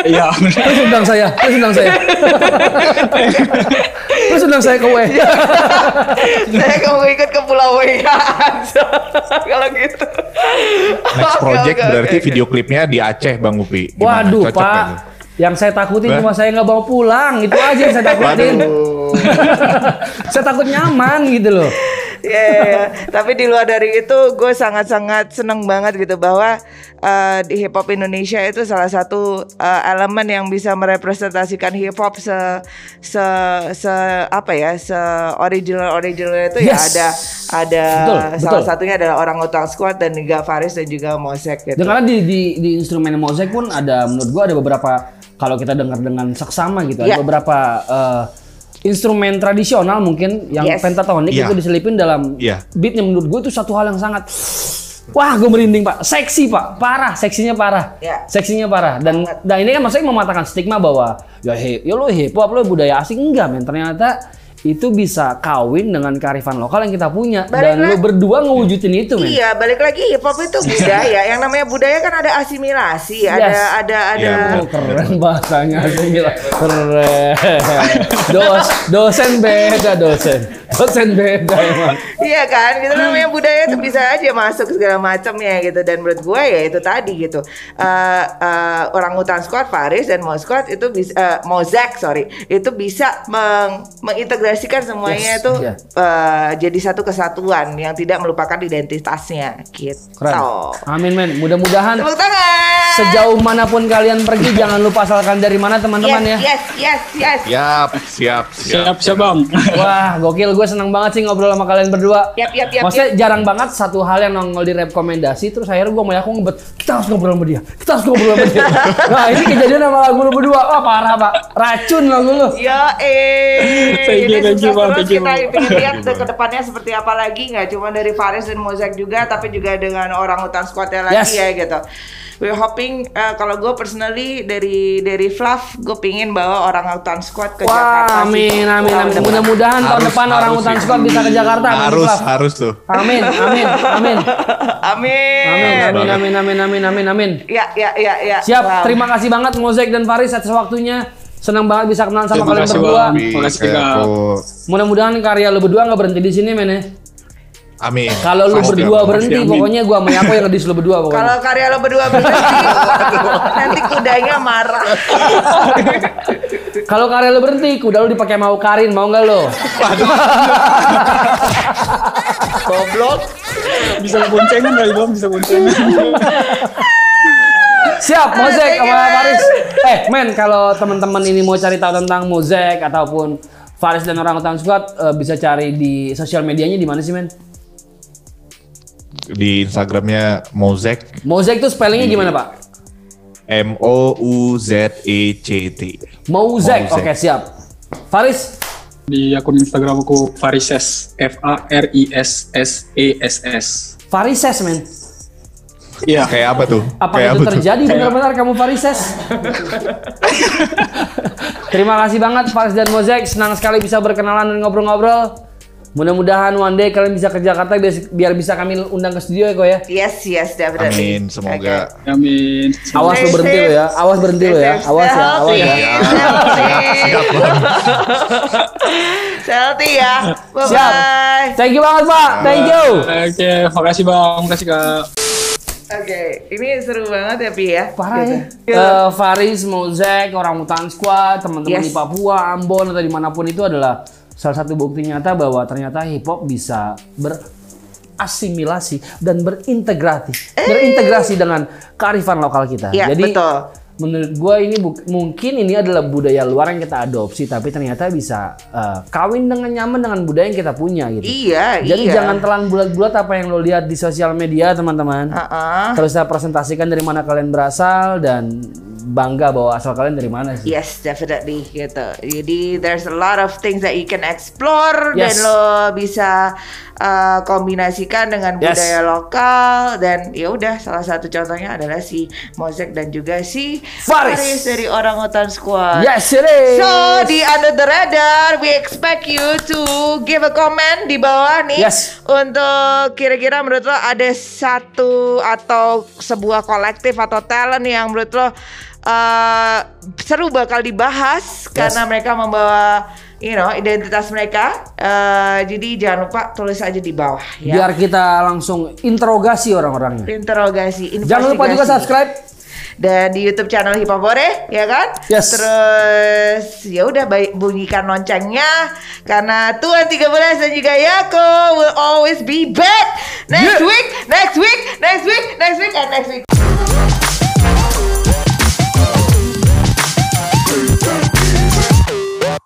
Speaker 6: Iya.
Speaker 1: Terus undang saya, terus undang saya. terus undang saya ke W.
Speaker 2: Saya mau ikut ke Pulau W ya. Kalau gitu.
Speaker 3: Next project
Speaker 2: oke,
Speaker 3: berarti
Speaker 2: oke.
Speaker 3: video klipnya di Aceh Bang Upi. Gimana?
Speaker 1: Waduh,
Speaker 3: Cocok
Speaker 1: Pak.
Speaker 3: tuh?
Speaker 1: Yang saya takutin
Speaker 3: Bah?
Speaker 1: cuma saya nggak bawa pulang, itu aja yang saya takutin. saya takut nyaman gitu loh.
Speaker 2: Iya, iya, iya. Tapi di luar dari itu, gue sangat-sangat seneng banget gitu bahwa eh, di hip hop Indonesia itu salah satu eh, elemen yang bisa merepresentasikan hip hop se se se apa ya se original original itu ya
Speaker 1: Yes.
Speaker 2: ada ada
Speaker 1: Betul,
Speaker 2: salah
Speaker 1: betul.
Speaker 2: satunya adalah orang Utang Squad dan juga Faris dan juga Mosek gitu.
Speaker 1: Dan karena di, di, di instrumen mozaik pun ada menurut gua ada beberapa kalau kita dengar dengan seksama gitu
Speaker 2: Ya.
Speaker 1: ada beberapa eh, instrumen tradisional mungkin yang
Speaker 2: Yes.
Speaker 1: pentatonik
Speaker 3: Iya.
Speaker 1: itu diselipin dalam
Speaker 3: Iya.
Speaker 1: beatnya menurut gua itu satu hal yang sangat Wah, gue merinding pak, seksi pak, parah, seksinya parah,
Speaker 2: Ya.
Speaker 1: seksinya parah. Dan, dan ini kan maksudnya mematahkan stigma bahwa ya, he, ya lo hip hop, lo budaya asing enggak men. Ternyata itu bisa kawin dengan kearifan lokal yang kita punya dan
Speaker 2: Baliklah-
Speaker 1: lo berdua ngewujudin itu men.
Speaker 2: Iya, balik lagi hip hop itu budaya. Yang namanya budaya kan ada asimilasi, ada
Speaker 1: Yes.
Speaker 2: ada ada
Speaker 3: Iya, betul.
Speaker 1: Oh, keren bahasanya sih gila. Keren. Dos, dosen beda dosen. Dosen beda emang.
Speaker 2: Iya kan, gitu namanya budaya itu bisa aja masuk segala macamnya gitu dan menurut gue ya itu tadi gitu Eh eh, orang hutan squad Faris dan Mo squad itu bisa eh, Mozak sorry itu bisa meng- mengintegrasikan semuanya
Speaker 1: Yes,
Speaker 2: itu
Speaker 1: iya.
Speaker 2: eh, jadi satu kesatuan yang tidak melupakan identitasnya gitu.
Speaker 1: Keren. Amin men. Mudah-mudahan sejauh mana pun kalian pergi jangan lupa asalkan dari mana teman-teman ya.
Speaker 2: yes, yes, yes, yes.
Speaker 3: Siap, siap, siap.
Speaker 6: Siap, siap bang.
Speaker 1: Wah, gokil gue seneng banget sih ngobrol sama kalian berdua.
Speaker 2: Yap, yap, yap,
Speaker 1: Maksudnya jarang banget satu hal yang nongol di rekomendasi terus akhirnya gue mau aku ngebet kita harus ngobrol sama dia. Kita harus ngobrol sama dia. nah, ini kejadian sama lagu lu berdua. Wah, parah, Pak. Racun lagu lu.
Speaker 2: Ya eh,
Speaker 6: You, you,
Speaker 2: sukses
Speaker 6: Bang.
Speaker 2: terus
Speaker 6: Thank you,
Speaker 2: kita ingin lihat ke depannya seperti apa lagi nggak cuma dari Faris dan Mozak juga tapi juga dengan orang hutan squadnya lagi
Speaker 1: Yes.
Speaker 2: ya gitu. We're hoping eh, kalau gue personally dari dari Fluff gue pingin bawa orang hutan squad ke
Speaker 1: Wah,
Speaker 2: Jakarta. sih.
Speaker 1: amin, amin, amin. Mudah-mudahan tahun depan orang hutan squad bisa ke Jakarta. Amin,
Speaker 3: Harus,
Speaker 1: Flav.
Speaker 3: harus tuh.
Speaker 1: Amin, amin, amin.
Speaker 2: Amin.
Speaker 1: Amin, amin, amin, amin, amin, amin, amin.
Speaker 2: Ya, ya, ya, ya.
Speaker 1: Siap,
Speaker 2: Wow.
Speaker 1: terima kasih banget Mozek dan Faris atas waktunya. Senang banget bisa kenalan sama kalian berdua.
Speaker 6: Makasih.
Speaker 1: Mudah-mudahan karya lu berdua nggak berhenti di sini, men ya.
Speaker 3: Amin.
Speaker 1: Kalau lu berdua
Speaker 3: amin.
Speaker 1: berhenti,
Speaker 6: amin.
Speaker 1: pokoknya gua sama Yako yang ngedis lu berdua pokoknya.
Speaker 2: Kalau karya lo berdua berhenti, nanti kudanya marah.
Speaker 1: Kalau karya lu berhenti, kuda lu dipakai mau Karin, mau nggak lo?
Speaker 2: Goblok.
Speaker 6: Bisa boncengan kali bang, bisa boncengan.
Speaker 1: Siap, Mozek
Speaker 2: Thank you,
Speaker 1: sama. Faris. Eh, men, kalau teman-teman ini mau cari tahu tentang Mozek ataupun Faris dan orang Hutan Squad eh, bisa cari di sosial medianya di mana sih, men?
Speaker 3: Di Instagramnya Mozek
Speaker 1: Mozek tuh spellingnya gimana, Pak?
Speaker 3: M O U Z E C T.
Speaker 1: Mozek.
Speaker 3: Mozek.
Speaker 1: Oke, siap. Faris,
Speaker 6: Di akun Instagram aku Farises F A R I S S E S S.
Speaker 1: Varises men.
Speaker 6: Iya.
Speaker 3: Kayak apa tuh?
Speaker 1: Apa
Speaker 3: Kayak
Speaker 1: itu
Speaker 3: apa
Speaker 1: terjadi benar-benar kamu Varises? Terima kasih banget Faris dan Mozek. Senang sekali bisa berkenalan dan ngobrol-ngobrol. Mudah-mudahan one day kalian bisa ke Jakarta biar, biar bisa kami undang ke studio ya kok ya.
Speaker 2: Yes, yes, definitely.
Speaker 3: Amin, semoga.
Speaker 6: Amin.
Speaker 1: Awas lo berhenti lo ya. Awas berhenti lo ya. Awas ya. Awas ya.
Speaker 2: Healthy ya. Bye
Speaker 1: Siap.
Speaker 2: bye.
Speaker 1: Thank you banget Pak. Thank you.
Speaker 6: Oke, makasih bang, makasih kak.
Speaker 2: Oke, ini seru banget ya Pi ya.
Speaker 1: Parah ya.
Speaker 2: Gitu.
Speaker 1: Eh, Faris, Mozek, orang Mutan Squad, teman-teman
Speaker 2: Yes.
Speaker 1: di Papua, Ambon atau di mana pun itu adalah salah satu bukti nyata bahwa ternyata hip hop bisa berasimilasi dan berintegrasi, berintegrasi dengan kearifan lokal kita.
Speaker 2: Iya,
Speaker 1: Jadi
Speaker 2: betul.
Speaker 1: Menurut gue ini mungkin ini adalah budaya luar yang kita adopsi, tapi ternyata bisa eh, kawin dengan nyaman dengan budaya yang kita punya gitu.
Speaker 2: Iya,
Speaker 1: Jadi
Speaker 2: iya.
Speaker 1: jangan telan bulat-bulat apa yang lo lihat di sosial media teman-teman.
Speaker 2: Uh-uh.
Speaker 1: Terus saya presentasikan dari mana kalian berasal dan bangga bahwa asal kalian dari mana sih.
Speaker 2: Yes, definitely gitu. Jadi there's a lot of things that you can explore dan
Speaker 1: Yes.
Speaker 2: lo bisa uh, kombinasikan dengan
Speaker 1: Yes.
Speaker 2: budaya lokal dan ya udah salah satu contohnya adalah si Mozek dan juga si
Speaker 1: Faris.
Speaker 2: dari Orang Hutan Squad.
Speaker 1: Yes, it is.
Speaker 2: So di Under the Radar, we expect you to give a comment di bawah nih
Speaker 1: Yes.
Speaker 2: untuk kira-kira menurut lo ada satu atau sebuah kolektif atau talent yang menurut lo uh, seru bakal dibahas karena mereka membawa you know identitas mereka. Uh, jadi jangan lupa tulis aja di bawah ya.
Speaker 1: Biar kita langsung interogasi orang-orangnya.
Speaker 2: interogasi, investigasi.
Speaker 1: Jangan lupa juga subscribe.
Speaker 2: dan di YouTube channel Hipopore ya kan?
Speaker 1: Yes.
Speaker 2: Terus ya udah bunyikan loncengnya karena Tuhan 13 dan juga Yako will always be back next
Speaker 1: Yeah.
Speaker 2: week, next week, next week, next week and next week.